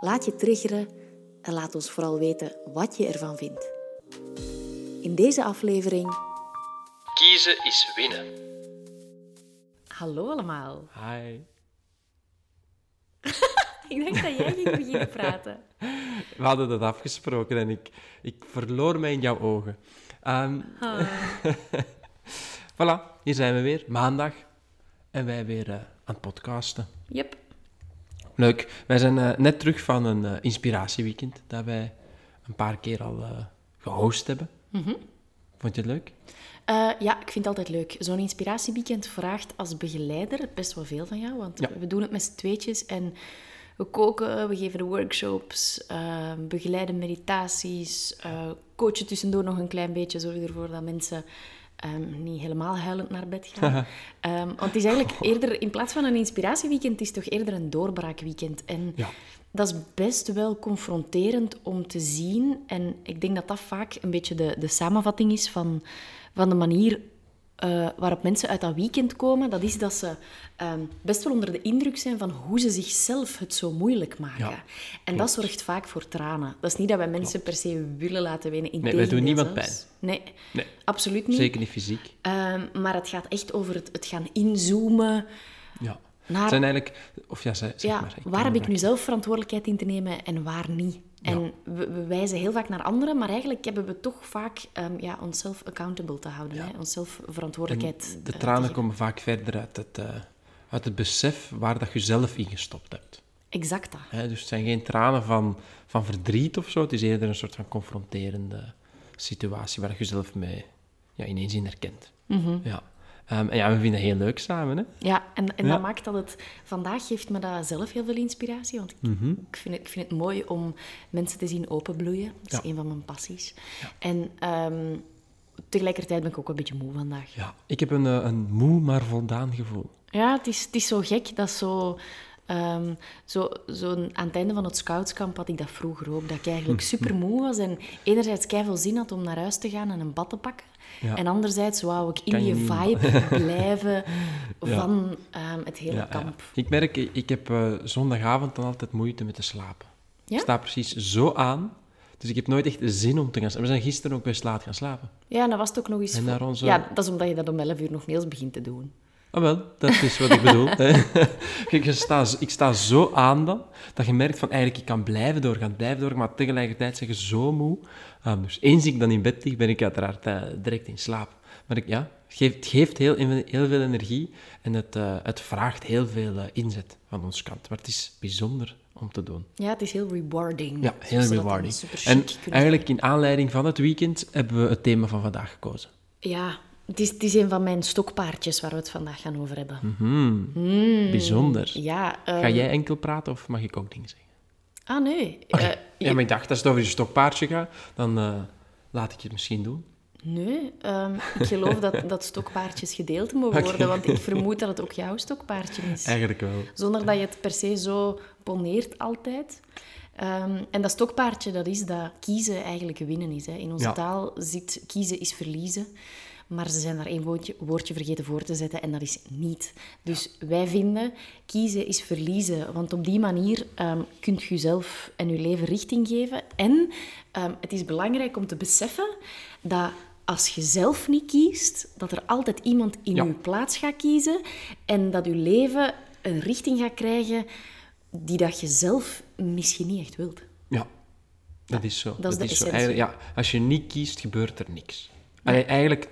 laat je triggeren en laat ons vooral weten wat je ervan vindt. In deze aflevering Kiezen is winnen. Hallo allemaal. Hi. Ik dacht dat jij ging beginnen praten. We hadden dat afgesproken en ik, ik verloor mij in jouw ogen. Ehm, voilà, hier zijn we weer, maandag. En wij weer eh, aan het podcasten. Yep. Leuk. Wij zijn eh, net terug van een eh, inspiratieweekend dat wij een paar keer al eh, gehost hebben. Vond je het leuk? Ja, ik vind het altijd leuk. Zo'n inspiratieweekend vraagt als begeleider best wel veel van jou. Want Ja. we doen het met z'n tweetjes en we koken, we geven de workshops, begeleiden meditaties, coachen tussendoor nog een klein beetje, zorgen ervoor dat mensen ehm, niet helemaal huilend naar bed gaan. Ehm, want het is eigenlijk eerder, in plaats van een inspiratieweekend, het is toch eerder een doorbraakweekend. En Ja. dat is best wel confronterend om te zien. En ik denk dat dat vaak een beetje de, de samenvatting is van, van de manier eh, waarop mensen uit dat weekend komen. Dat is dat ze ehm, best wel onder de indruk zijn van hoe ze zichzelf het zo moeilijk maken. Ja, en dat zorgt vaak voor tranen. Dat is niet dat wij mensen per se willen laten winnen. Nee, wij doen niemand zelfs. Nee, Nee. absoluut niet. Zeker niet fysiek. Ehm, maar het gaat echt over het, het gaan inzoomen Ja. naar Het zijn eigenlijk... Of ja, zeg, zeg ja, maar. ik waar heb ik nu zelf verantwoordelijkheid in te nemen en waar niet? En we, we wijzen heel vaak naar anderen, maar eigenlijk hebben we toch vaak ehm, ja, onszelf accountable te houden. Hè? Onszelf verantwoordelijkheid En de eh, tranen komen vaak verder uit het, eh, uit het besef waar dat je zelf in gestopt hebt. Exact dat. Hè, dus het zijn geen tranen van, van verdriet of zo. Het is eerder een soort van confronterende situatie waar je jezelf mee ja, ineens in herkent. Mhm. Ja. Ehm, en ja, we vinden het heel leuk samen. Hè? Ja, en, en Ja. dat maakt dat het... Vandaag geeft me dat zelf heel veel inspiratie, want ik, Mhm. ik, vind, het, ik vind het mooi om mensen te zien openbloeien. Dat is Ja. een van mijn passies. En ehm, tegelijkertijd ben ik ook een beetje moe vandaag. Ja. Ik heb een, eh, een moe maar voldaan gevoel. Ja, het is, het is zo gek. Dat zo... ehm, zo, zo aan het einde van het scoutskamp had ik dat vroeger ook. Dat ik eigenlijk super moe was en enerzijds veel zin had om naar huis te gaan en een bad te pakken. Ja. En anderzijds wou ik in Kan je vibe blijven van ehm, het hele Ja, ja. kamp. Ik merk, ik heb eh, zondagavond dan altijd moeite met te slapen. Ja? Ik sta precies zo aan. Dus ik heb nooit echt zin om te gaan slapen. We zijn gisteren ook best laat gaan slapen. Ja, en dat was het ook nog eens... En voor- naar onze- Ja, dat is omdat je dat om 11 uur nog eens begint te doen. Ah, wel, dat is wat ik bedoel. hè. Kijk, je sta, ik sta zo aan dan, dat je merkt van eigenlijk, ik kan blijven doorgaan, blijven doorgaan, maar tegelijkertijd zeg je zo moe. Ah, dus eens ik dan in bed lig, ben ik uiteraard eh, direct in slaap. Maar ik, ja, het geeft, het geeft heel, heel veel energie en het, eh, het vraagt heel veel eh, inzet van onze kant. Maar het is bijzonder om te doen. Ja, het is heel rewarding. Ja, heel rewarding. En eigenlijk in aanleiding van het weekend hebben we het thema van vandaag gekozen. Ja, het is, het is een van mijn stokpaardjes waar we het vandaag gaan over hebben. Mhm. Bijzonder. Ja, Ga ehm, jij enkel praten of mag ik ook dingen zeggen? Ah, nee. Eh, ja, maar ik dacht, als het over je stokpaardje gaat, dan eh, laat ik het misschien doen. Nee, ehm, ik geloof dat, dat stokpaardjes gedeeld mogen worden, want ik vermoed dat het ook jouw stokpaardje is. Eigenlijk wel. Zonder dat je het per se zo poneert altijd. Ehm, en dat stokpaardje, dat is dat kiezen eigenlijk winnen is. Hè. In onze Ja. taal zit kiezen is verliezen. Maar ze zijn daar één woordje, woordje vergeten voor te zetten en dat is niet. Dus wij vinden, kiezen is verliezen. Want op die manier ehm kunt je jezelf en je leven richting geven. En ehm, het is belangrijk om te beseffen dat als je zelf niet kiest, dat er altijd iemand in Ja. je plaats gaat kiezen. En dat je leven een richting gaat krijgen die dat je zelf misschien niet echt wilt. Ja, dat is zo. dat is de zo. Eigenlijk, ja, als je niet kiest, gebeurt er niks. Allee, eigenlijk,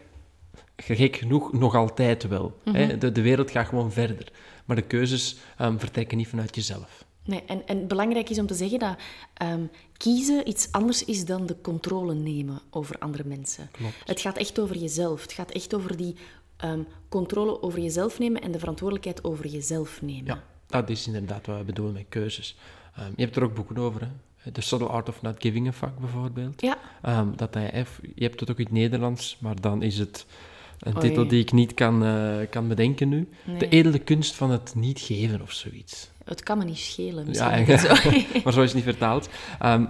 gek genoeg, nog altijd wel. Mhm. hè. De, de wereld gaat gewoon verder. Maar de keuzes ehm, vertrekken niet vanuit jezelf. Nee, en, en belangrijk is om te zeggen dat ehm, kiezen iets anders is dan de controle nemen over andere mensen. Klopt. Het gaat echt over jezelf. Het gaat echt over die ehm, controle over jezelf nemen en de verantwoordelijkheid over jezelf nemen. Ja, dat is inderdaad wat we bedoelen met keuzes. Je hebt er ook boeken over, hè? The Subtle Art of Not Giving a Fuck bijvoorbeeld. Ja. Dat hij, je hebt het ook in het Nederlands, maar dan is het een Oei. titel die ik niet kan, eh, kan bedenken nu. Nee. De edele kunst van het niet geven of zoiets. Het kan me niet schelen. Ja, misschien eigenlijk. zo. maar zo is het niet vertaald. Ehm,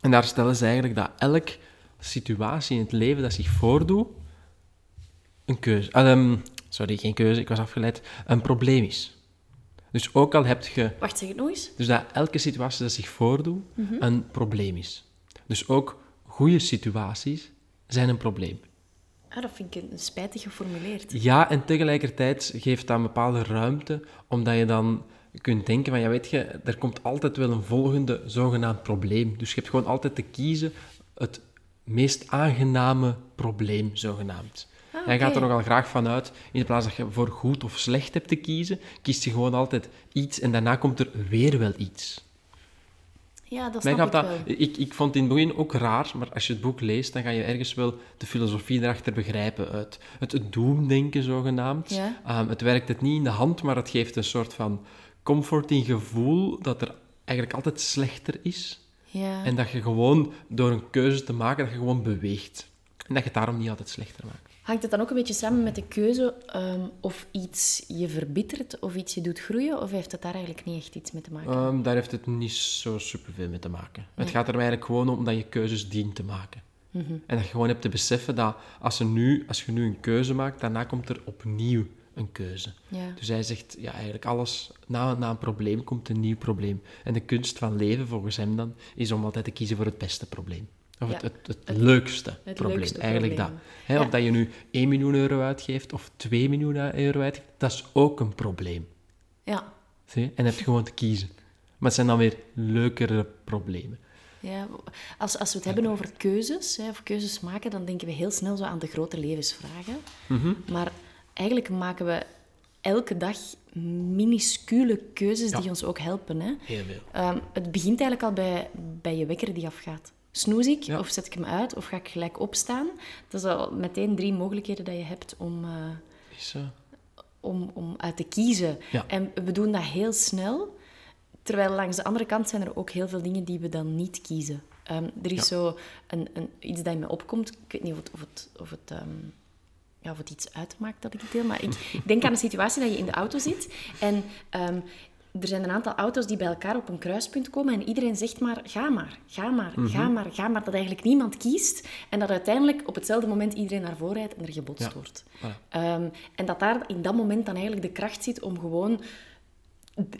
en daar stellen ze eigenlijk dat elk situatie in het leven dat zich voordoet, een keuze... ah, ehm, sorry, geen keuze, ik was afgeleid. Een probleem is. Dus ook al heb je... Wacht, zeg het nog eens. Dus dat elke situatie dat zich voordoet, Mhm. een probleem is. Dus ook goede situaties zijn een probleem. Ah, dat vind ik een- spijtig geformuleerd. Ja, en tegelijkertijd geeft dat een bepaalde ruimte, omdat je dan kunt denken van, ja weet je, er komt altijd wel een volgende zogenaamd probleem. Dus je hebt gewoon altijd te kiezen het meest aangename probleem, zogenaamd. Ah, Jij gaat er nogal graag van uit, in plaats dat je voor goed of slecht hebt te kiezen, kiest je gewoon altijd iets en daarna komt er weer wel iets. Ja, dat snap ik dat, wel. ik, ik vond het in het begin ook raar, maar als je het boek leest, dan ga je ergens wel de filosofie erachter begrijpen. Uit het, het doemdenken, zogenaamd. Ja. Ehm, het werkt het niet in de hand, maar het geeft een soort van comforting gevoel dat er eigenlijk altijd slechter is. Ja. En dat je gewoon, door een keuze te maken, dat je gewoon beweegt. En dat je het daarom niet altijd slechter maakt. Hangt het dan ook een beetje samen met de keuze ehm, of iets je verbittert of iets je doet groeien? Of heeft het daar eigenlijk niet echt iets mee te maken? Ehm, daar heeft het niet zo superveel mee te maken. Het gaat er eigenlijk gewoon om dat je keuzes dient te maken. En dat je gewoon hebt te beseffen dat als je, nu, als je nu een keuze maakt, daarna komt er opnieuw een keuze. Ja. Dus hij zegt, ja, eigenlijk alles, na, na een probleem komt een nieuw probleem. En de kunst van leven, volgens hem dan, is om altijd te kiezen voor het beste probleem. Of het, Ja. het, het, leukste het probleem. leukste eigenlijk probleem. dat. Hè, Ja. Of dat je nu 1 miljoen euro uitgeeft of 2 miljoen euro uitgeeft, dat is ook een probleem. Ja. Zie je? En dan heb je gewoon te kiezen. Maar het zijn dan weer leukere problemen. Ja, als, als we het hebben over keuzes, hè, of keuzes maken, dan denken we heel snel zo aan de grote levensvragen. Mhm. Maar eigenlijk maken we elke dag minuscule keuzes die ons ook helpen. Hè. Heel veel. Ehm, het begint eigenlijk al bij, bij je wekker die afgaat. Snoes ik, Ja. of zet ik hem uit, of ga ik gelijk opstaan? Dat is al meteen drie mogelijkheden dat je hebt om, eh, Is zo. om, om uit te kiezen. Ja. En we doen dat heel snel. Terwijl langs de andere kant zijn er ook heel veel dingen die we dan niet kiezen. Ehm, er is Ja. zo een, een, iets dat in me opkomt. Ik weet niet of het, of het, of het, ehm, ja, of het iets uitmaakt dat ik het deel. Maar ik, denk aan een situatie dat je in de auto zit. En ehm, er zijn een aantal auto's die bij elkaar op een kruispunt komen. En iedereen zegt maar, ga maar, ga maar, ga maar, ga maar. Dat eigenlijk niemand kiest. En dat uiteindelijk op hetzelfde moment iedereen naar voren rijdt en er gebotst Ja. wordt. Ehm, en dat daar in dat moment dan eigenlijk de kracht zit om gewoon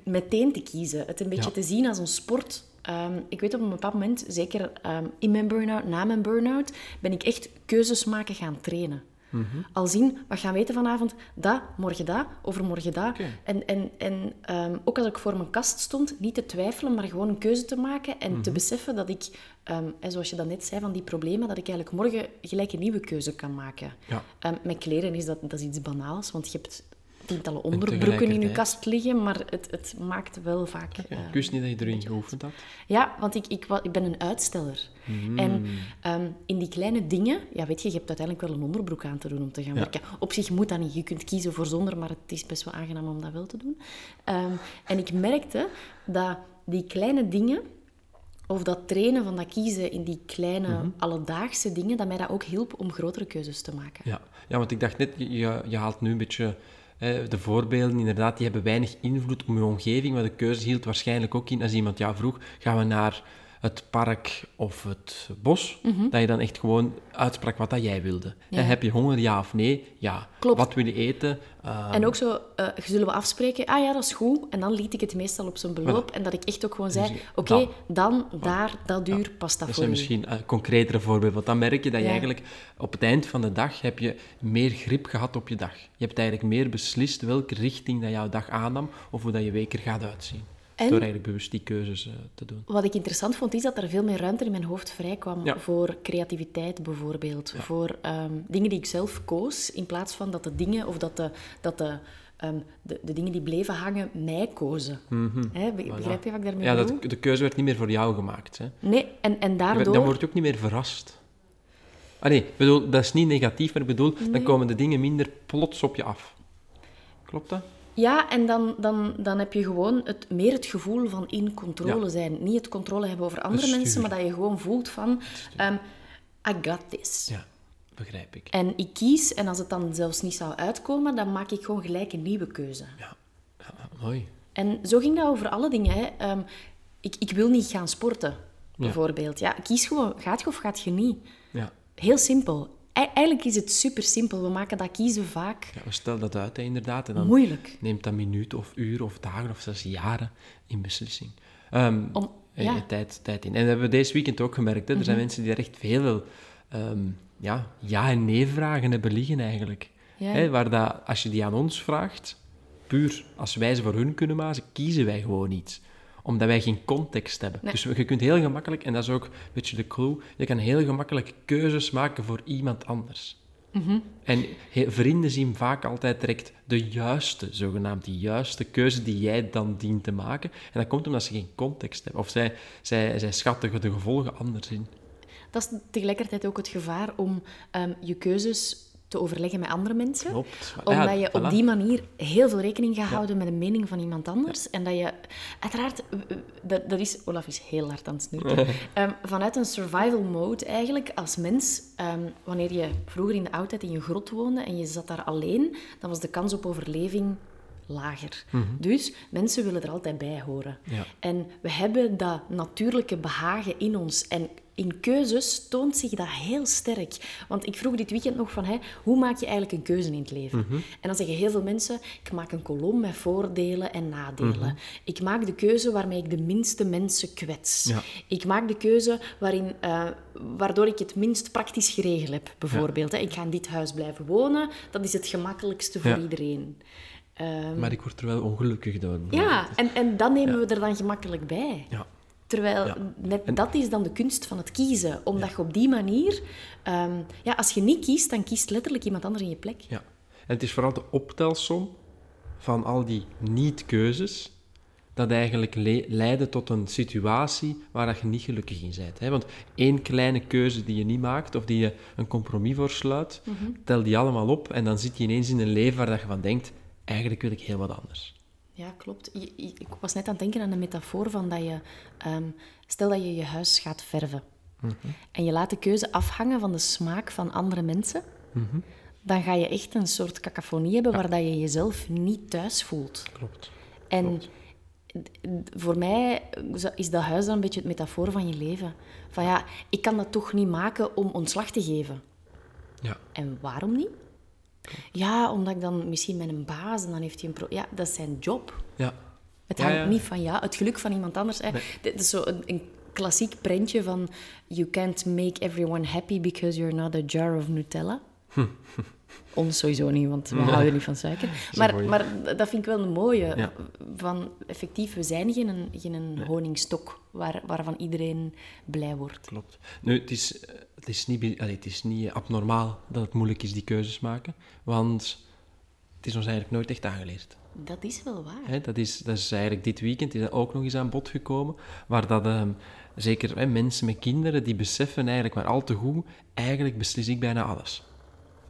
meteen te kiezen. Het een beetje Ja. te zien als een sport. Ehm, ik weet op een bepaald moment, zeker ehm, in mijn burn-out, na mijn burn-out, ben ik echt keuzes maken gaan trainen. Mhm. Al zien, wat gaan we eten vanavond? Dat, morgen dat, overmorgen dat. En, en, en ehm, ook als ik voor mijn kast stond, niet te twijfelen, maar gewoon een keuze te maken en Mhm. te beseffen dat ik, ehm, en zoals je dat net zei, van die problemen, dat ik eigenlijk morgen gelijk een nieuwe keuze kan maken. Ja. Ehm, met kleren is dat, dat is iets banaals, want je hebt tientallen onderbroeken in je tegelijkertijd- kast liggen, maar het, het maakt wel vaak... Eh, ik wist niet dat je erin geoefend had. ja, want ik, ik, ik ben een uitsteller. Hmm. En ehm, in die kleine dingen, ja, weet je, je hebt uiteindelijk wel een onderbroek aan te doen om te gaan Ja. werken. Op zich moet dat niet. Je kunt kiezen voor zonder, maar het is best wel aangenaam om dat wel te doen. Ehm, en ik merkte dat die kleine dingen, of dat trainen van dat kiezen in die kleine Mhm. alledaagse dingen, dat mij dat ook hielp om grotere keuzes te maken. Ja. ja, want ik dacht net, je, je- haalt nu een beetje de voorbeelden, inderdaad, die hebben weinig invloed op je omgeving, maar de keuze hield waarschijnlijk ook in. Als iemand jou vroeg, gaan we naar het park of het bos, dat je dan echt gewoon uitsprak wat dat jij wilde. Ja. Heb je honger, ja of nee? Ja. Klopt. Wat wil je eten? Ehm, En ook zo, eh, zullen we afspreken? Ah ja, dat is goed. En dan liet ik het meestal op zijn beloop. En dat ik echt ook gewoon zei, Dus, oké, dan. daar, dat uur, past dat Dat voor zijn u. misschien eh, concretere voorbeelden. Want dan merk je dat je Ja. eigenlijk op het eind van de dag heb je meer grip gehad op je dag. Je hebt eigenlijk meer beslist welke richting dat jouw dag aannam of hoe dat je week er gaat uitzien. En? Door eigenlijk bewust die keuzes eh, te doen. Wat ik interessant vond, is dat er veel meer ruimte in mijn hoofd vrij kwam Ja. voor creativiteit bijvoorbeeld. Voor ehm, dingen die ik zelf koos, in plaats van dat de dingen of dat de, dat de, ehm, de, de dingen die bleven hangen mij kozen. Hè, be- begrijp je wat ik daarmee Mhm. Ja, bedoel? dat, de keuze werd niet meer voor jou gemaakt. Hè. Nee, en, en daardoor... Dan word je ook niet meer verrast. Ah nee, bedoel, dat is niet negatief, maar ik bedoel, dan komen de dingen minder plots op je af. Klopt dat? Ja, en dan, dan, dan heb je gewoon het, meer het gevoel van in controle Ja. zijn. Niet het controle hebben over andere mensen, maar dat je gewoon voelt van... ehm, I got this. Ja, begrijp ik. En ik kies, en als het dan zelfs niet zou uitkomen, dan maak ik gewoon gelijk een nieuwe keuze. Ja, ja mooi. En zo ging dat over alle dingen. Hè. Ehm, ik, ik wil niet gaan sporten, bijvoorbeeld. Ja, kies gewoon, gaat je of gaat je niet? Ja. Heel simpel. Eigenlijk is het super simpel. We maken dat kiezen vaak Ja, we stellen dat uit, hè, inderdaad. En dan moeilijk. neemt dat minuten of uren of dagen of zelfs jaren in beslissing. Ehm, Om- eh, ja. Mhm. tijd, tijd in. En dat hebben we deze weekend ook gemerkt. Hè. Er zijn mensen die echt veel ehm, ja, ja- en nee-vragen hebben liggen, eigenlijk. Ja. Hè, waar dat, als je die aan ons vraagt, puur als wij ze voor hun kunnen maken, kiezen wij gewoon niet omdat wij geen context hebben. Nee. Dus je kunt heel gemakkelijk, en dat is ook een beetje de clue, je kan heel gemakkelijk keuzes maken voor iemand anders. Mhm. En vrienden zien vaak altijd direct de juiste, zogenaamd die juiste keuze die jij dan dient te maken. En dat komt omdat ze geen context hebben. Of zij, zij, zij schatten de gevolgen anders in. Dat is tegelijkertijd ook het gevaar om ehm, je keuzes te overleggen met andere mensen. Klopt. Omdat Ja, je op voilà. die manier heel veel rekening gaat houden met de mening van iemand anders. En dat je, uiteraard, dat, dat is, Olaf is heel hard aan het snurken. Ehm, vanuit een survival mode eigenlijk, als mens, ehm, wanneer je vroeger in de oudheid in je grot woonde en je zat daar alleen, dan was de kans op overleving lager. Dus mensen willen er altijd bij horen. En we hebben dat natuurlijke behagen in ons. En in keuzes toont zich dat heel sterk. Want ik vroeg dit weekend nog van, hè, hoe maak je eigenlijk een keuze in het leven? Mhm. En dan zeggen heel veel mensen, ik maak een kolom met voordelen en nadelen. Mhm. Ik maak de keuze waarmee ik de minste mensen kwets. Ja. Ik maak de keuze waarin, eh, waardoor ik het minst praktisch geregeld heb, bijvoorbeeld. Hè. Ik ga in dit huis blijven wonen, dat is het gemakkelijkste voor Ja. iedereen. Ehm, Maar ik word er wel ongelukkig door. ja, en, en dat nemen we er dan gemakkelijk bij. Ja. Terwijl Ja. net dat is dan de kunst van het kiezen. Omdat je op die manier... ehm, ja, als je niet kiest, dan kiest letterlijk iemand anders in je plek. Ja. En het is vooral de optelsom van al die niet-keuzes dat eigenlijk le- leiden tot een situatie waar dat je niet gelukkig in bent. Hè? Want één kleine keuze die je niet maakt of die je een compromis voor sluit, tel die allemaal op en dan zit je ineens in een leven waar dat je van denkt, eigenlijk wil ik heel wat anders. Ja, klopt. Je- je- Ik was net aan het denken aan de metafoor van dat je... ehm, stel dat je je huis gaat verven. En je laat de keuze afhangen van de smaak van andere mensen. Dan ga je echt een soort cacophonie hebben waar dat je jezelf niet thuis voelt. Klopt. En voor mij is dat huis dan een beetje het metafoor van je leven. Van ja, ik kan dat toch niet maken om ontslag te geven. Ja. En waarom niet? Ja, omdat ik dan misschien met een baas en dan heeft hij een pro... Ja, dat is zijn job. Ja. Het hangt ja. niet van ja, het geluk van iemand anders. Hè. Dit is zo een, een klassiek prentje van you can't make everyone happy because you're not a jar of Nutella. Ons sowieso niet, want we houden niet van suiker. Maar, mooie. maar dat vind ik wel een mooie. Ja. Van, effectief, we zijn geen, geen honingstok waar, waarvan iedereen blij wordt. Klopt. Nu, het is, het is, niet, allee, het is niet abnormaal dat het moeilijk is die keuzes maken, want het is ons eigenlijk nooit echt aangeleerd. Dat is wel waar. Dat, is, dat is eigenlijk dit weekend is dat ook nog eens aan bod gekomen, waar dat, ehm, zeker hè, mensen met kinderen, die beseffen eigenlijk maar al te goed, eigenlijk beslis ik bijna alles.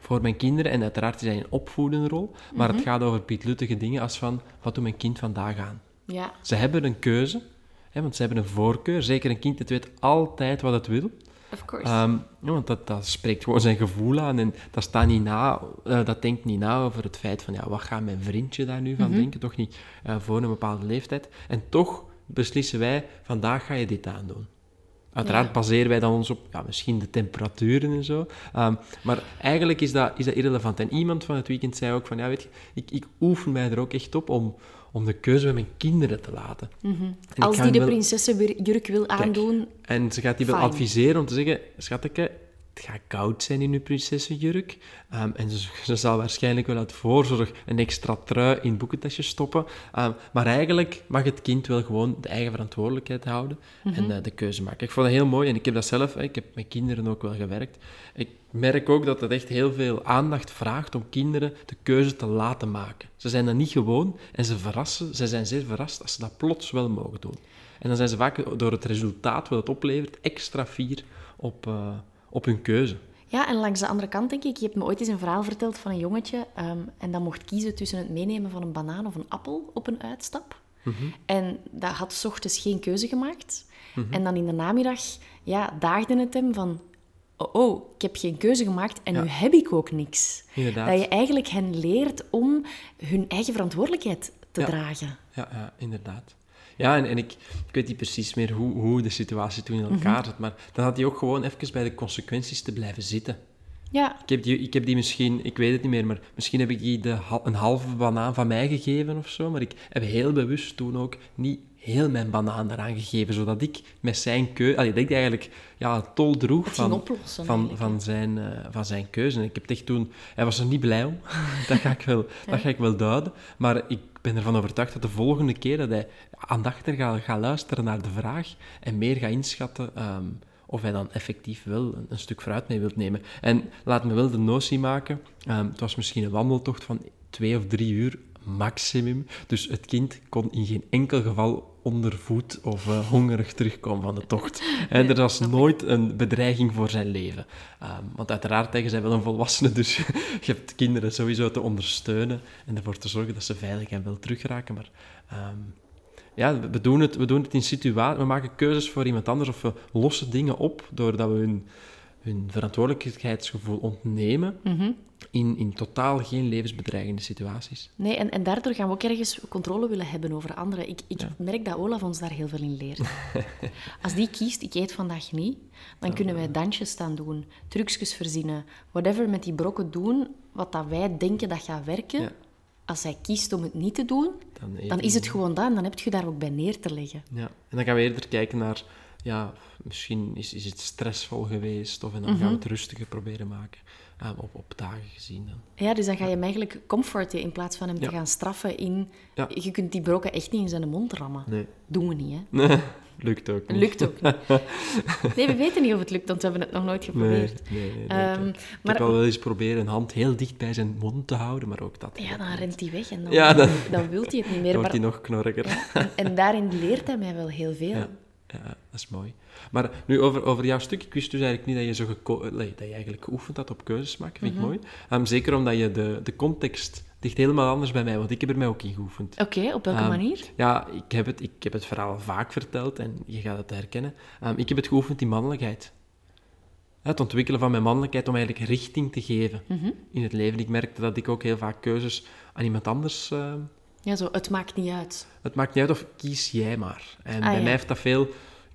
Voor mijn kinderen, en uiteraard is dat een opvoedende rol, maar het gaat over pietluttige dingen als van, wat doet mijn kind vandaag aan? Ja, Ze hebben een keuze, hè, want ze hebben een voorkeur. Zeker een kind, het weet altijd wat het wil. of course. Ehm, ja, want dat, dat spreekt gewoon zijn gevoel aan en dat, staat niet na, eh, dat denkt niet na over het feit van ja, wat gaat mijn vriendje daar nu van denken? Toch niet eh, voor een bepaalde leeftijd. En toch beslissen wij, vandaag ga je dit aandoen. Uiteraard Ja. baseren wij dan ons op ja, misschien de temperaturen en zo. Ehm, maar eigenlijk is dat, is dat irrelevant. En iemand van het weekend zei ook van, ja, weet je, ik, ik oefen mij er ook echt op om, om de keuze met mijn kinderen te laten. En ik Als die de wel- prinsessenjurk wil aandoen, en ze gaat die wel adviseren om te zeggen, schatje, het gaat koud zijn in uw prinsessenjurk. Ehm, en ze, ze zal waarschijnlijk wel uit voorzorg een extra trui in het boekentasje stoppen. Ehm, maar eigenlijk mag het kind wel gewoon de eigen verantwoordelijkheid houden en eh, de keuze maken. Ik vond dat heel mooi en ik heb dat zelf, ik heb met kinderen ook wel gewerkt. Ik merk ook dat het echt heel veel aandacht vraagt om kinderen de keuze te laten maken. Ze zijn dat niet gewoon en ze verrassen, ze zijn zeer verrast als ze dat plots wel mogen doen. En dan zijn ze vaak door het resultaat wat het oplevert extra fier op, eh, op hun keuze. Ja, en langs de andere kant denk ik, je hebt me ooit eens een verhaal verteld van een jongetje ehm, en dat mocht kiezen tussen het meenemen van een banaan of een appel op een uitstap. En dat had 's ochtends geen keuze gemaakt. En dan in de namiddag ja, daagde het hem van... Oh, oh, ik heb geen keuze gemaakt en Ja. nu heb ik ook niks. Inderdaad. Dat je eigenlijk hen leert om hun eigen verantwoordelijkheid te Ja. dragen. Ja, ja inderdaad. Ja, en, en ik, ik weet niet precies meer hoe, hoe de situatie toen in elkaar zat, maar dan had hij ook gewoon even bij de consequenties te blijven zitten. Ja, Ik heb, die, ik heb die misschien, ik weet het niet meer, maar misschien heb ik die de, een halve banaan van mij gegeven of zo. Maar ik heb heel bewust toen ook niet heel mijn banaan eraan gegeven, zodat ik met zijn keuze, dat ik eigenlijk ja, tol droeg van, oplossen van, van, zijn, eh, van zijn keuze. En ik heb het echt toen, hij was er niet blij om, dat, ga ik wel, dat ga ik wel duiden. Maar ik ben ervan overtuigd dat de volgende keer dat hij aandachtig gaat, gaat luisteren naar de vraag en meer gaat inschatten ehm, of hij dan effectief wel een, stuk vooruit mee wilt nemen. En laat me wel de notie maken, ehm, het was misschien een wandeltocht van twee of drie uur maximum. Dus het kind kon in geen enkel geval onder voet of eh, hongerig terugkomen van de tocht. En er was nooit een bedreiging voor zijn leven. Ehm, want uiteraard tegen zij wel een volwassene, dus je hebt kinderen sowieso te ondersteunen en ervoor te zorgen dat ze veilig en wel terugraken. Maar ehm, ja, we- we doen, het, we doen het in situaties, we maken keuzes voor iemand anders of we lossen dingen op doordat we hun, hun verantwoordelijkheidsgevoel ontnemen in, in totaal geen levensbedreigende situaties. nee, en, en daardoor gaan we ook ergens controle willen hebben over anderen. Ik, ik merk dat Olaf ons daar heel veel in leert. Als die kiest, ik eet vandaag niet, dan kunnen wij dansjes staan doen, trucjes verzinnen, whatever met die brokken doen, wat dat wij denken dat gaat werken. Ja. Als zij kiest om het niet te doen, Dan dan is het gewoon dat en dan heb je daar ook bij neer te leggen. Ja, en dan gaan we eerder kijken naar, ja, misschien is, is het stressvol geweest, of en dan gaan we het rustiger proberen maken, op, op dagen gezien dan. Ja, dus dan ga je hem eigenlijk comforten in plaats van hem Ja. te gaan straffen in... Ja. Je kunt die brokken echt niet in zijn mond rammen. Nee, Doen we niet, hè. lukt ook niet. Lukt ook niet. Nee, we weten niet of het lukt, want we hebben het nog nooit Nee, geprobeerd. nee, nee, nee, Ehm. Ik maar- heb al wel eens proberen een hand heel dicht bij zijn mond te houden, maar ook dat Ja, dan niet. rent hij weg en dan, Ja, dan- dan wil hij het niet Dan meer. wordt hij nog knorriger. en, en daarin leert hij mij wel heel veel. Ja, dat is mooi. Maar nu over, over jouw stuk. Ik wist dus eigenlijk niet dat je, zo geko- dat je eigenlijk geoefend had op keuzes maken. Vind ik mooi. Ehm, zeker omdat je de, de context ligt helemaal anders bij mij, want ik heb er mij ook in geoefend. Oké, op welke Ehm, manier? Ja, ik heb, het, ik heb het verhaal al vaak verteld en je gaat het herkennen. Ehm, ik heb het geoefend in mannelijkheid. Het ontwikkelen van mijn mannelijkheid om eigenlijk richting te geven Mhm. in het leven. Ik merkte dat ik ook heel vaak keuzes aan iemand anders... ehm, Ja, zo, het maakt niet uit. het maakt niet uit of kies jij maar. En Ah, bij ja. mij heeft dat veel...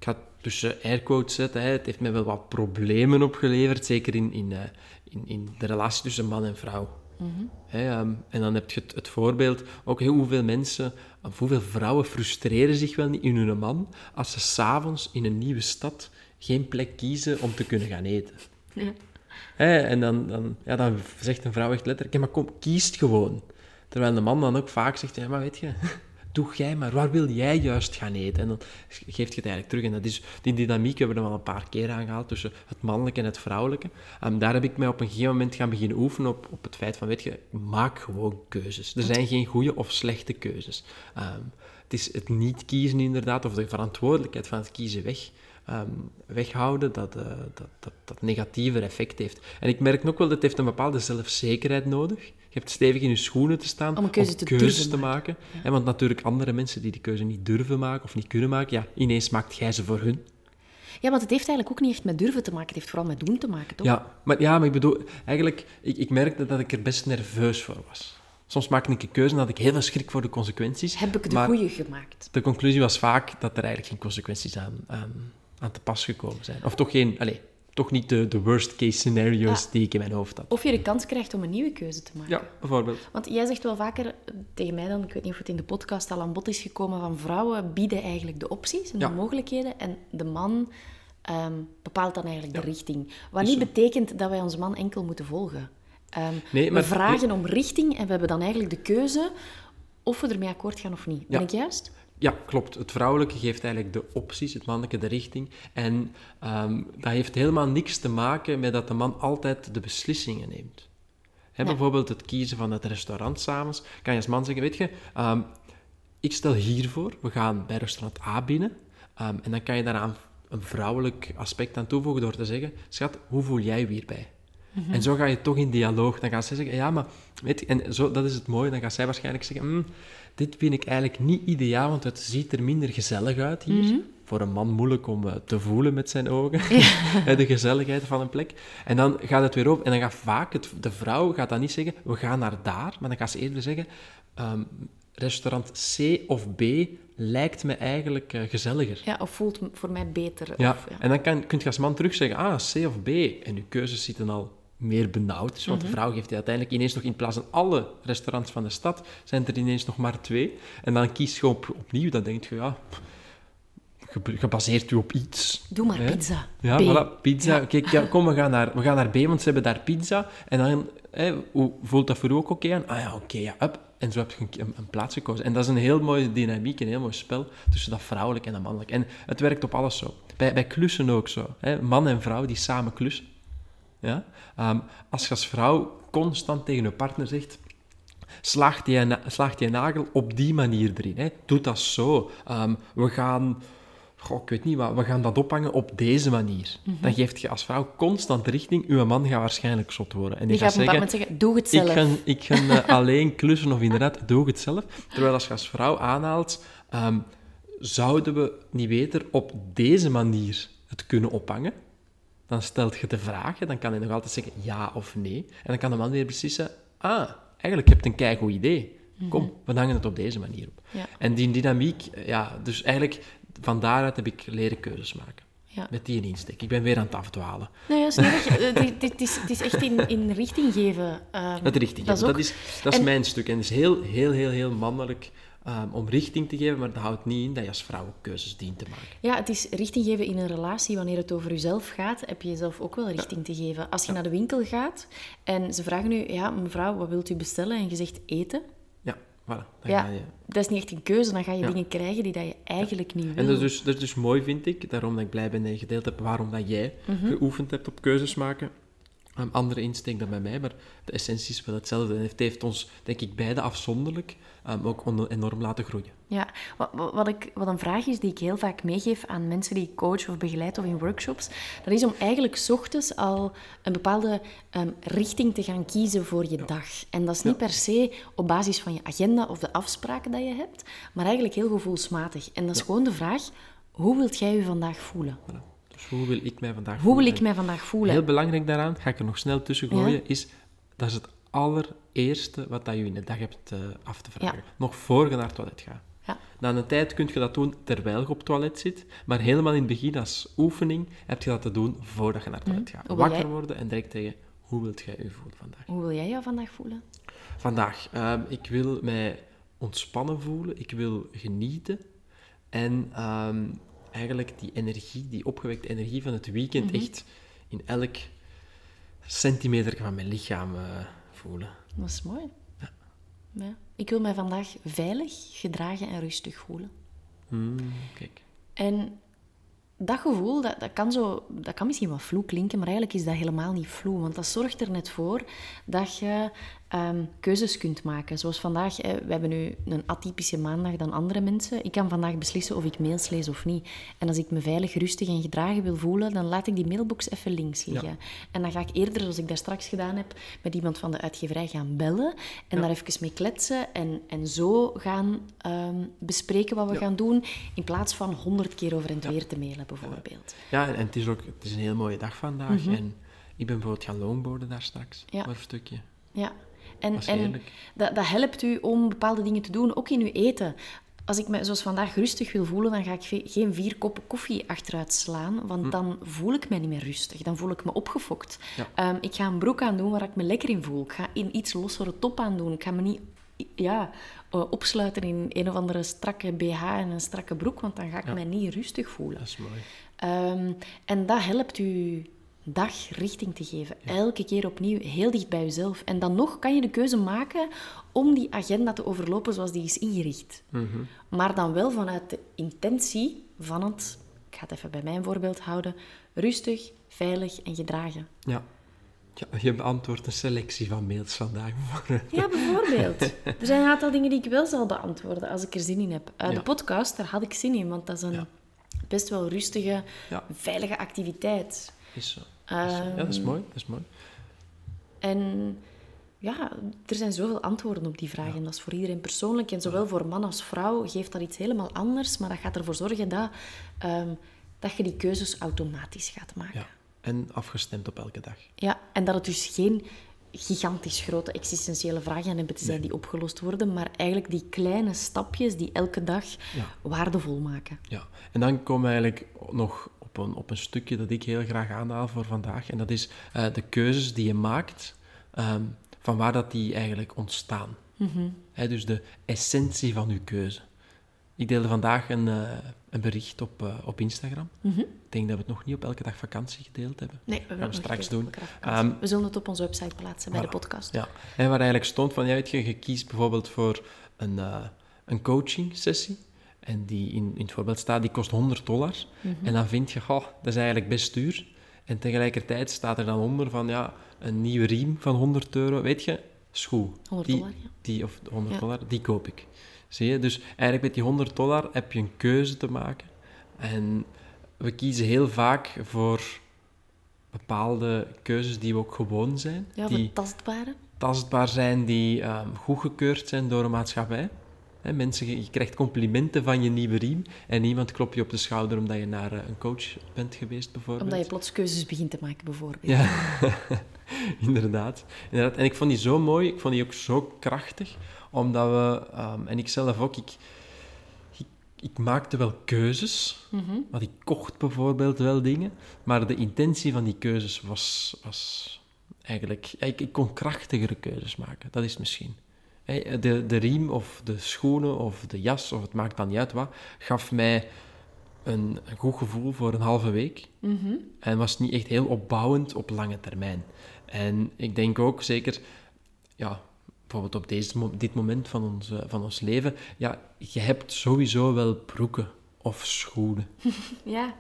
Ik ga tussen airquotes zetten. Hè. Het heeft mij wel wat problemen opgeleverd. Zeker in, in, eh, in, in de relatie tussen man en vrouw. Hè, ehm, en dan heb je het, het voorbeeld... Ook heel hoeveel mensen... Of hoeveel vrouwen frustreren zich wel niet in hun man... als ze s'avonds in een nieuwe stad geen plek kiezen om te kunnen gaan eten. Ja. Hè, en dan, dan, ja, dan zegt een vrouw echt letterlijk, maar kom, kiest gewoon. Terwijl de man dan ook vaak zegt, ja, maar weet je, doe jij maar, waar wil jij juist gaan eten? En dan geeft je het eigenlijk terug. En dat is, die dynamiek hebben we dan wel een paar keer aangehaald tussen het mannelijke en het vrouwelijke. Ehm, daar heb ik mij op een gegeven moment gaan beginnen oefenen op, op het feit van, weet je, maak gewoon keuzes. Er zijn geen goede of slechte keuzes. Ehm, het is het niet kiezen inderdaad, of de verantwoordelijkheid van het kiezen weg ehm, weghouden, dat, eh, dat, dat, dat negatiever effect heeft. En ik merk ook wel, dat het heeft een bepaalde zelfzekerheid nodig. Je hebt stevig in je schoenen te staan Om een keuze te keuzes durven te maken. En want natuurlijk andere mensen die die keuze niet durven maken of niet kunnen maken, ja, ineens maakt jij ze voor hun. Ja, want het heeft eigenlijk ook niet echt met durven te maken. Het heeft vooral met doen te maken, toch? Ja, maar, ja, maar ik bedoel, eigenlijk, ik, ik merkte dat ik er best nerveus voor was. Soms maakte ik een keuze en had ik heel veel schrik voor de consequenties. Heb ik de goede gemaakt? de conclusie was vaak dat er eigenlijk geen consequenties aan, aan, aan te pas gekomen zijn. Of toch geen, allez, toch niet de, de worst case scenario's Ja. die ik in mijn hoofd had. Of je de kans krijgt om een nieuwe keuze te maken. Ja, bijvoorbeeld. Want jij zegt wel vaker tegen mij dan, ik weet niet of het in de podcast al aan bod is gekomen, van vrouwen bieden eigenlijk de opties en Ja. de mogelijkheden en de man ehm, bepaalt dan eigenlijk de richting. Wat niet betekent dat wij onze man enkel moeten volgen. Nee, maar- we vragen om richting en we hebben dan eigenlijk de keuze of we ermee akkoord gaan of niet. Ben ik juist? Ja, klopt. Het vrouwelijke geeft eigenlijk de opties, het mannelijke de richting. En ehm, dat heeft helemaal niks te maken met dat de man altijd de beslissingen neemt. Hè, Ja. Bijvoorbeeld het kiezen van het restaurant s'avonds. Kan je als man zeggen, weet je, ehm, ik stel hiervoor, we gaan bij restaurant A binnen. Ehm, en dan kan je daaraan een vrouwelijk aspect aan toevoegen door te zeggen, schat, hoe voel jij je hierbij? En zo ga je toch in dialoog. Dan gaat zij zeggen, ja, maar... Weet je, en zo, dat is het mooie. Dan gaat zij waarschijnlijk zeggen, "Hmm, dit vind ik eigenlijk niet ideaal, want het ziet er minder gezellig uit hier. Voor een man moeilijk om eh, te voelen met zijn ogen. De gezelligheid van een plek. En dan gaat het weer op. En dan gaat vaak het, de vrouw gaat dan niet zeggen, we gaan naar daar. Maar dan gaat ze eerder zeggen, ehm, restaurant C of B lijkt me eigenlijk eh, gezelliger. Ja, of voelt voor mij beter. Ja, Of, ja. en dan kan, kun je als man terug zeggen, ah, C of B. En je keuzes zitten al meer benauwd. Dus, want Mhm. de vrouw geeft je uiteindelijk ineens nog, in plaats van alle restaurants van de stad, zijn er ineens nog maar twee. En dan kies je op, opnieuw, dan denk je, ja, gebaseerd u op iets. Doe maar hè? pizza. Ja, B. voilà, pizza. Kijk, ja, kom, we gaan, naar, we gaan naar B, want ze hebben daar pizza. En dan hè, hoe voelt dat voor u ook oké aan? Ah ja, oké, ja, up. En zo heb je een, een, een plaats gekozen. En dat is een heel mooie dynamiek, een heel mooi spel tussen dat vrouwelijk en dat mannelijk. En het werkt op alles zo. Bij, bij klussen ook zo. Hè? Man en vrouw die samen klussen. Ja? Ehm, als je als vrouw constant tegen je partner zegt... Slaagt die, na- slaagt die nagel op die manier erin. Hè? Doe dat zo. Ehm, we gaan... Goh, ik weet niet wat. We gaan dat ophangen op deze manier. Mhm. Dan geeft je als vrouw constant richting. Uw man gaat waarschijnlijk zot worden. En Die die gaat zeggen... moment zeggen, doe het zelf. Ik ga, ik ga eh, alleen klussen of inderdaad, doe het zelf. Terwijl als je als vrouw aanhaalt, ehm, zouden we niet beter op deze manier het kunnen ophangen? Dan stelt je de vraag, hè, dan kan hij nog altijd zeggen ja of nee. En dan kan de man weer beslissen, ah, eigenlijk heb je een keigoed idee. Kom, we hangen het op deze manier op. Ja. En die dynamiek, eh, ja, dus eigenlijk van daaruit heb ik leren keuzes maken. Ja. Met die insteek. Ik ben weer aan het afdwalen. Nee, dat is niet. Het is- het is, echt in, in richting geven. ehm, Het richting dat geven, is dat is, dat is en- mijn stuk. En het is heel, heel, heel, heel mannelijk ehm, om richting te geven, maar dat houdt niet in dat je als vrouw ook keuzes dient te maken. Ja, het is richting geven in een relatie. Wanneer het over jezelf gaat, heb je jezelf ook wel richting te geven. Als je naar de winkel gaat en ze vragen nu, ja, mevrouw, wat wilt u bestellen? En je zegt eten. Ja, voilà. Ja, je... dat is niet echt een keuze. Dan ga je Ja. dingen krijgen die dat je eigenlijk niet wil. En dat is, dus, dat is dus mooi, vind ik. Daarom dat ik blij ben dat je gedeeld hebt waarom dat jij Mhm. geoefend hebt op keuzes maken. Een andere insteek dan bij mij, maar de essentie is wel hetzelfde. En het heeft ons, denk ik, beide afzonderlijk ehm, ook enorm laten groeien. Ja, wat, wat, ik, wat een vraag is die ik heel vaak meegeef aan mensen die ik coach of begeleid of in workshops, dat is om eigenlijk 's ochtends al een bepaalde ehm, richting te gaan kiezen voor je dag. En dat is niet per se op basis van je agenda of de afspraken dat je hebt, maar eigenlijk heel gevoelsmatig. En dat is gewoon de vraag, hoe wilt jij je vandaag voelen? Voilà. Hoe wil ik mij vandaag Hoe voelen? wil ik mij vandaag voelen? Heel belangrijk daaraan, ga ik er nog snel tussen Ja. gooien, is dat is het allereerste wat dat je in de dag hebt eh, af te vragen. Ja. Nog voor je naar het toilet gaat. Ja. Na een tijd kun je dat doen terwijl je op het toilet zit, maar helemaal in het begin als oefening heb je dat te doen voordat je naar het toilet gaat. Mhm. Hoe wil Wakker jij- worden en direct zeggen, hoe wilt jij je voelen vandaag? Hoe wil jij jou vandaag voelen? Vandaag, ehm, ik wil mij ontspannen voelen, ik wil genieten en ehm, eigenlijk die energie, die opgewekte energie van het weekend Mhm. echt in elk centimeter van mijn lichaam eh, voelen. Dat is mooi. Ja. Ik wil mij vandaag veilig, gedragen en rustig voelen. Hmm, kijk. En dat gevoel, dat, dat, kan zo, dat kan misschien wat vloe klinken, maar eigenlijk is dat helemaal niet vloe. Want dat zorgt er net voor dat je ehm, keuzes kunt maken. Zoals vandaag, hè, we hebben nu een atypische maandag dan andere mensen. Ik kan vandaag beslissen of ik mails lees of niet. En als ik me veilig, rustig en gedragen wil voelen, dan laat ik die mailbox even links liggen. En dan ga ik eerder, zoals ik daar straks gedaan heb, met iemand van de uitgeverij gaan bellen en daar even mee kletsen en, en zo gaan ehm, bespreken wat we gaan doen, in plaats van honderd keer over en weer te mailen, bijvoorbeeld. Ja, en, het is ook het is een heel mooie dag vandaag. En ik ben bijvoorbeeld gaan longboarden daar straks, Mhm. Ja. voor een stukje. Ja, en, en dat, dat helpt u om bepaalde dingen te doen, ook in uw eten. Als ik me zoals vandaag rustig wil voelen, dan ga ik geen vier koppen koffie achteruit slaan, want dan voel ik me niet meer rustig. Dan voel ik me opgefokt. Hm. Ja. Ehm, ik ga een broek aandoen waar ik me lekker in voel. Ik ga een iets lossere top aandoen. Ik ga me niet ja, eh, opsluiten in een of andere strakke BH en een strakke broek, want dan ga ik mij niet rustig voelen. Dat is mooi. Ehm, en dat helpt u dag richting te geven. Elke keer opnieuw, heel dicht bij jezelf. En dan nog kan je de keuze maken om die agenda te overlopen zoals die is ingericht. Mhm. Maar dan wel vanuit de intentie van het, ik ga het even bij mijn voorbeeld houden, rustig, veilig en gedragen. Ja. ja. Je beantwoordt een selectie van mails vandaag. Ja, bijvoorbeeld. Er zijn een aantal dingen die ik wel zal beantwoorden als ik er zin in heb. Ja. De podcast, daar had ik zin in, want dat is een Ja. best wel rustige, veilige activiteit. Is zo. Zo. Ja, dat is Ehm. mooi. Dat is mooi. En ja, er zijn zoveel antwoorden op die vragen. En dat is voor iedereen persoonlijk. En zowel voor man als vrouw geeft dat iets helemaal anders. Maar dat gaat ervoor zorgen dat, ehm, dat je die keuzes automatisch gaat maken. Ja. En afgestemd op elke dag. Ja, en dat het dus geen gigantisch grote existentiële vragen hebben te zijn die opgelost worden, maar eigenlijk die kleine stapjes die elke dag waardevol maken. Ja, en dan komen we eigenlijk nog op een, op een stukje dat ik heel graag aanhaal voor vandaag. En dat is eh, de keuzes die je maakt, ehm, van waar dat die eigenlijk ontstaan. Hè, dus de essentie van je keuze. Ik deelde vandaag een, eh, een bericht op, eh, op Instagram. Ik denk dat we het nog niet op elke dag vakantie gedeeld hebben. Nee, we, gaan hebben we nog straks doen. Ehm, we zullen het op onze website plaatsen bij de podcast. Ja, en waar eigenlijk stond van, ja, weet je, je kiest bijvoorbeeld voor een, een coaching sessie. En die in, in het voorbeeld staat, die kost 100 dollar. En dan vind je, goh, dat is eigenlijk best duur. En tegelijkertijd staat er dan onder van, ja, een nieuwe riem van 100 euro. Weet je, schoe. 100 die, dollar, ja. Die, of 100 Ja. dollar, die koop ik. Zie je? Dus eigenlijk met die 100 dollar heb je een keuze te maken. En we kiezen heel vaak voor bepaalde keuzes die we ook gewoon zijn. Ja, die, tastbare. tastbaar zijn, die ehm, goedgekeurd zijn door een maatschappij. Hè, mensen, je krijgt complimenten van je nieuwe riem en niemand klopt je op de schouder omdat je naar eh, een coach bent geweest, bijvoorbeeld. Omdat je plots keuzes begint te maken, bijvoorbeeld. Ja, inderdaad. inderdaad. En ik vond die zo mooi, ik vond die ook zo krachtig, omdat we, ehm, en ik zelf ook, ik, ik, ik maakte wel keuzes, Mhm. want ik kocht bijvoorbeeld wel dingen, maar de intentie van die keuzes was, was eigenlijk, ik, ik kon krachtigere keuzes maken, dat is misschien. Hè, De, de riem of de schoenen of de jas, of het maakt dan niet uit wat, gaf mij een, een goed gevoel voor een halve week. Mhm. En was niet echt heel opbouwend op lange termijn. En ik denk ook zeker, ja, bijvoorbeeld op deze, dit moment van ons, van ons leven, ja, je hebt sowieso wel broeken of schoenen. Ja.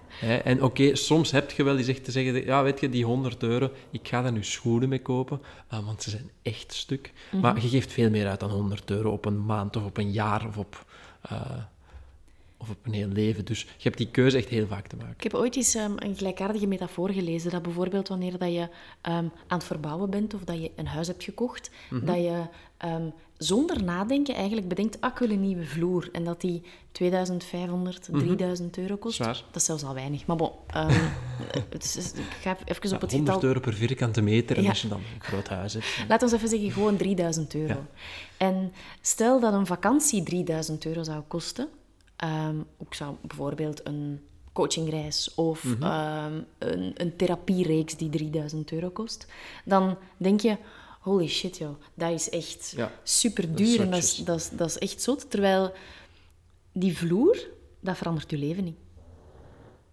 En oké, soms heb je wel eens echt te zeggen, ja, weet je, die 100 euro, ik ga daar nu schoenen mee kopen, ah, want ze zijn echt stuk. Maar je geeft veel meer uit dan 100 euro op een maand of op een jaar of op, eh, of op een heel leven. Dus je hebt die keuze echt heel vaak te maken. Ik heb ooit eens ehm, een gelijkaardige metafoor gelezen. Dat bijvoorbeeld wanneer dat je ehm, aan het verbouwen bent of dat je een huis hebt gekocht, Mhm. dat je ehm, zonder nadenken eigenlijk bedenkt, ah, ik wil een nieuwe vloer. En dat die 2500, 3000 euro kost. Mhm. Zwaar. Dat is zelfs al weinig. Maar bon, ehm, het is, ik ga even Ja, op het 100 getal... euro per vierkante meter en Ja. als je dan een groot huis hebt. Laten we even zeggen, gewoon 3000 euro. Ja. En stel dat een vakantie 3000 euro zou kosten. ehm, ik zou bijvoorbeeld een coachingreis of Mhm. ehm, een, een therapiereeks die 3000 euro kost. Dan denk je, holy shit joh, dat is echt Ja, super duur en dat is, dat, is, dat is echt zot. Terwijl die vloer, dat verandert je leven niet.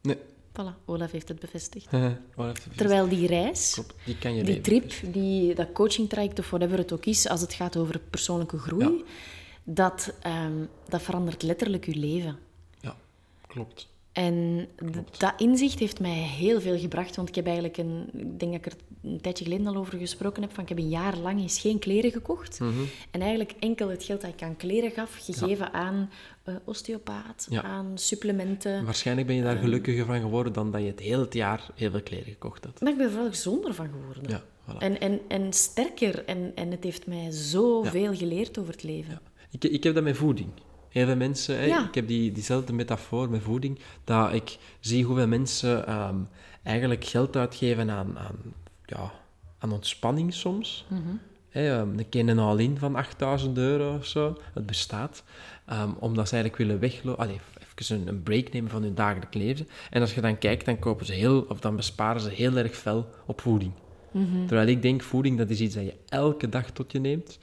Nee. Voilà, Olaf heeft het bevestigd. Terwijl die reis, Klopt, die kan je die trip, die, dat coachingtraject of whatever het ook is, als het gaat over persoonlijke groei, dat, ehm, dat verandert letterlijk je leven. Ja, klopt. En dat inzicht heeft mij heel veel gebracht, want ik heb eigenlijk een, ik denk dat ik er een tijdje geleden al over gesproken heb, van ik heb een jaar lang eens geen kleren gekocht. Mhm. En eigenlijk enkel het geld dat ik aan kleren gaf, gegeven aan eh, osteopaat, Ja. aan supplementen. Waarschijnlijk ben je daar gelukkiger van geworden dan dat je het hele jaar heel veel kleren gekocht had. Maar ik ben er vooral gezonder van geworden. Ja, voilà. En, en, en sterker. En, en het heeft mij zoveel geleerd over het leven. Ik, ik heb dat met voeding. Heel veel mensen, Ja. ik heb die, diezelfde metafoor met voeding, dat ik zie hoeveel mensen ehm, eigenlijk geld uitgeven aan, aan, ja, aan ontspanning soms. Mhm. Hè, ehm, een keer een all-in van 8000 euro of zo, het bestaat. Ehm, omdat ze eigenlijk willen weglopen, even een, een break nemen van hun dagelijks leven. En als je dan kijkt, dan kopen ze heel, of dan besparen ze heel erg fel op voeding. Mhm. Terwijl ik denk, voeding, dat is iets dat je elke dag tot je neemt.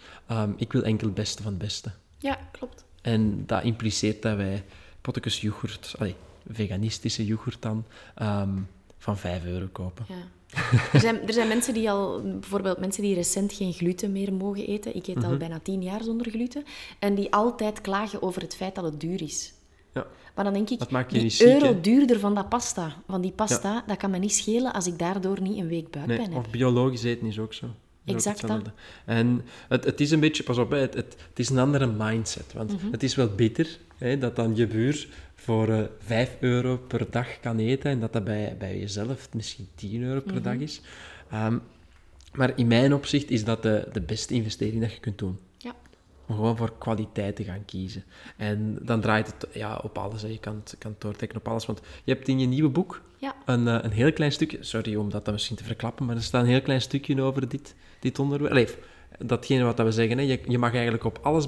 Ik wil enkel het beste van het beste. Ja, klopt. En dat impliceert dat wij pottekes yoghurt, allee, veganistische yoghurt dan, ehm, van 5 euro kopen. Ja. Er zijn, er zijn mensen die al, bijvoorbeeld mensen die recent geen gluten meer mogen eten. Ik eet Mhm. al bijna tien jaar zonder gluten. En die altijd klagen over het feit dat het duur is. Ja. Maar dan denk ik, Dat die ziek, euro duurder van dat pasta, van die pasta, dat kan me niet schelen als ik daardoor niet een week buikpijn Nee, heb. of biologisch eten is ook zo. Exact dat. En het, het is een beetje, pas op, het, het, het is een andere mindset. Want Mhm. het is wel bitter hè, dat dan je buur voor eh 5 euro per dag kan eten en dat dat bij, bij jezelf misschien 10 euro per Mhm. dag is. Ehm, Maar in mijn opzicht is dat de, de beste investering dat je kunt doen. Ja. Om gewoon voor kwaliteit te gaan kiezen. En dan draait het ja, op alles. Hè. Je kan het, kan doortrekken op alles. Want je hebt in je nieuwe boek Ja. een, eh, een heel klein stukje... Sorry om dat dan misschien te verklappen, maar er staat een heel klein stukje over dit, dit onderwerp. Allee, datgene wat dat we zeggen. Hè. Je, je mag eigenlijk op alles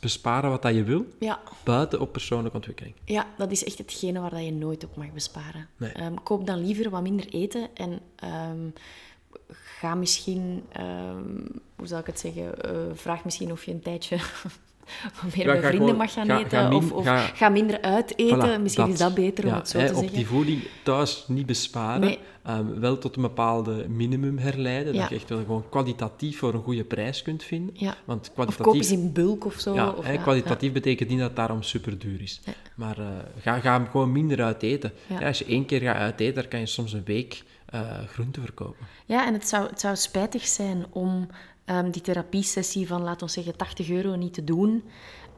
besparen wat dat je wil, Ja. buiten op persoonlijke ontwikkeling. Ja, dat is echt hetgene waar dat je nooit op mag besparen. Nee. Ehm, koop dan liever wat minder eten en ehm, ga misschien, ehm, hoe zou ik het zeggen, eh, vraag misschien of je een tijdje meer Ja, met vrienden gewoon- mag gaan ga- eten. ga min- of of ga- ga, minder uit eten. Voilà, misschien is dat beter om Ja, het zo hè, te op zeggen. die voeding thuis niet besparen. Nee. Ehm, wel tot een bepaalde minimum herleiden. Ja. Dat je echt wel gewoon kwalitatief voor een goede prijs kunt vinden. Want Of kwalitatief... koop eens in bulk of zo. Ja, of, hè, kwalitatief betekent niet dat het daarom super duur is. Maar eh, ga, ga gewoon minder uit eten. Als je één keer gaat uit eten, dan kan je soms een week eh groente verkopen. Ja, en het zou, het zou spijtig zijn om ehm, die therapiesessie van, laten we zeggen, 80 euro niet te doen.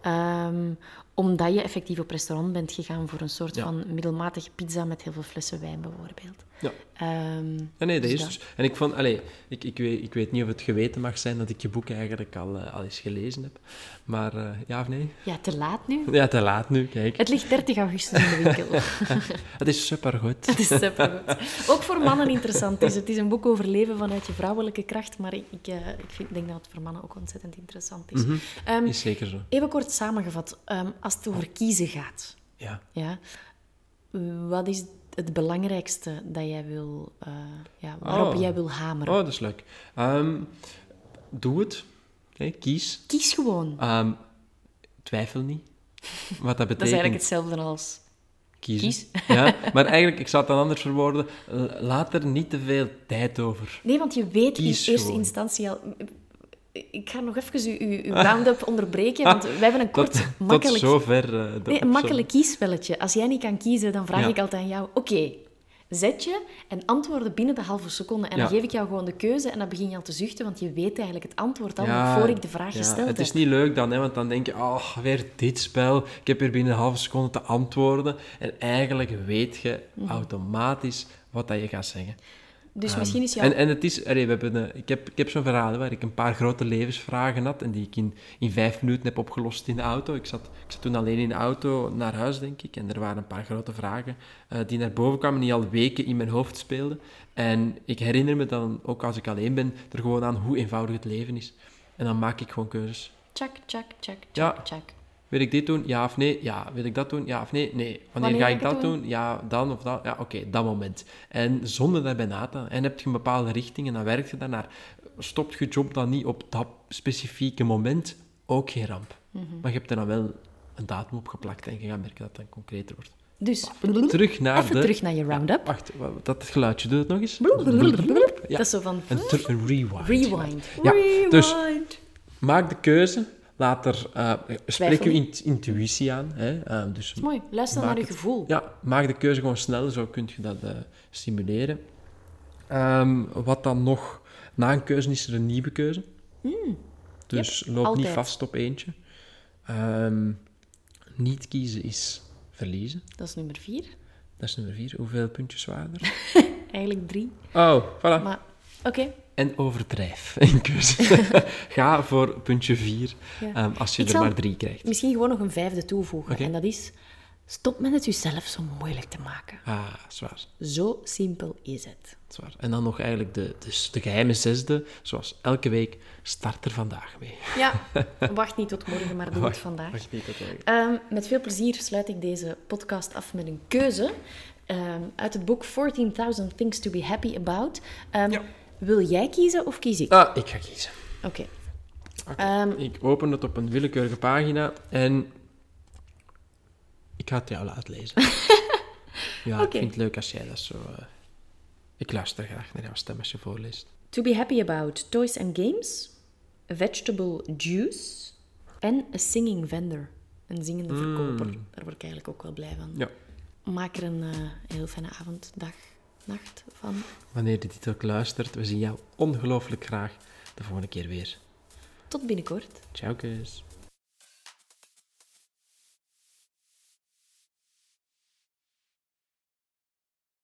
ehm, omdat je effectief op restaurant bent gegaan voor een soort Ja. van middelmatige pizza met heel veel flessen wijn, bijvoorbeeld. Ja. Ehm, Ja, nee, dat dus is dus. En ik vond, allee, ik, ik, weet, ik weet niet of het geweten mag zijn dat ik je boek eigenlijk al, eh, al eens gelezen heb. Maar eh, ja of nee? Ja, te laat nu. Ja, te laat nu, kijk. Het ligt 30 augustus in de winkel. Het is supergoed. Het is supergoed. Ook voor mannen interessant is. Het is een boek over leven vanuit je vrouwelijke kracht, maar ik, ik, eh, ik vind, denk dat het voor mannen ook ontzettend interessant is. Ehm, Is zeker zo. even kort samengevat, ehm, als het over kiezen gaat, Ja. ja, wat is het belangrijkste dat jij wil, eh, ja, waarop Oh. jij wil hameren? Oh, dat is leuk. Ehm, doe het. Kies. Kies gewoon. Ehm, twijfel niet. Wat dat betekent. Dat is eigenlijk hetzelfde als kiezen. kies. Ja, maar eigenlijk, ik zou het dan anders verwoorden. Laat er niet te veel tijd over. Nee, want je weet in eerste gewoon. instantie al... Ik ga nog even uw, uw, round-up onderbreken, want wij hebben een kort, Tot, tot makkelijk... zover. de Nee, een makkelijk kiesspelletje. Als jij niet kan kiezen, dan vraag Ja. ik altijd aan jou... Oké, zet je en antwoorden binnen de halve seconde. En dan geef ik jou gewoon de keuze en dan begin je al te zuchten, want je weet eigenlijk het antwoord al Ja, voor ik de vraag ja, gesteld Het is heb. niet leuk dan, hè, want dan denk je, oh, weer dit spel. Ik heb hier binnen een halve seconde te antwoorden. En eigenlijk weet je Mhm. automatisch wat dat je gaat zeggen. Dus misschien is jouw... En, en het is, allee, we hebben, een- ik heb, ik heb zo'n verhaal waar ik een paar grote levensvragen had en die ik in, in vijf minuten heb opgelost in de auto. Ik zat, ik zat toen alleen in de auto naar huis, denk ik, en er waren een paar grote vragen eh, die naar boven kwamen, die al weken in mijn hoofd speelden. En ik herinner me dan, ook als ik alleen ben, er gewoon aan hoe eenvoudig het leven is. En dan maak ik gewoon keuzes. Check, check, check, check, Ja. check. Wil ik dit doen? Ja of nee? Ja. Wil ik dat doen? Ja of nee? Nee. Wanneer, Wanneer ga ik dat doen? Ja, dan of dat? Ja, oké, dat moment. En zonder daarbij na te En heb je een bepaalde richting en dan werk je daarnaar. Stopt je job dan niet op dat specifieke moment? Ook geen ramp. Mhm. Maar je hebt er dan wel een datum op geplakt en je gaat merken dat het dan concreter wordt. Dus, Terug naar even de... terug naar je round-up. Wacht, wa- dat geluidje, doe het nog eens. Ja. Dat is zo van... Een, rewind. Rewind. Ja, dus- Rewind. Maak de keuze. Laat er... eh spreek je int- intuïtie aan. Hè? Eh, dus mooi. Luister naar je gevoel. Ja, maak de keuze gewoon snel, zo kun je dat eh, stimuleren. Ehm, wat dan nog? Na een keuze is er een nieuwe keuze. Dus loop niet vast op eentje. Ehm, niet kiezen is verliezen. Dat is nummer vier. Dat is nummer vier. Hoeveel puntjes waren er? Eigenlijk drie. Oh, voilà. Maar, oké. En overdrijf in keuze. Ga voor puntje vier Ja. ehm, als je Ik er maar drie krijgt. Misschien gewoon nog een vijfde toevoegen. En dat is... Stop met het jezelf zo moeilijk te maken. Ah, zwaar. Zo simpel is het. zwaar. En dan nog eigenlijk de, de, de geheime zesde, zoals elke week, start er vandaag mee. Ja, wacht niet tot morgen, maar doe het vandaag. wacht niet tot morgen. Ehm, met veel plezier sluit ik deze podcast af met een keuze ehm, uit het boek 14.000 Things to be Happy About. Ja. Wil jij kiezen of kies ik? Ah, ik ga kiezen. Oké. Ehm, ik open het op een willekeurige pagina en ik ga het jou laten lezen. ja, ik vind het leuk als jij dat zo... eh, Ik luister graag naar jouw stem als je voorleest. To be happy about toys and games, a vegetable juice en a singing vendor. Een zingende verkoper. Daar word ik eigenlijk ook wel blij van. Ja. Maak er een eh, heel fijne avond, dag, nacht van. Wanneer je dit ook luistert, we zien jou ongelooflijk graag de volgende keer weer. Tot binnenkort. Ciao, kus.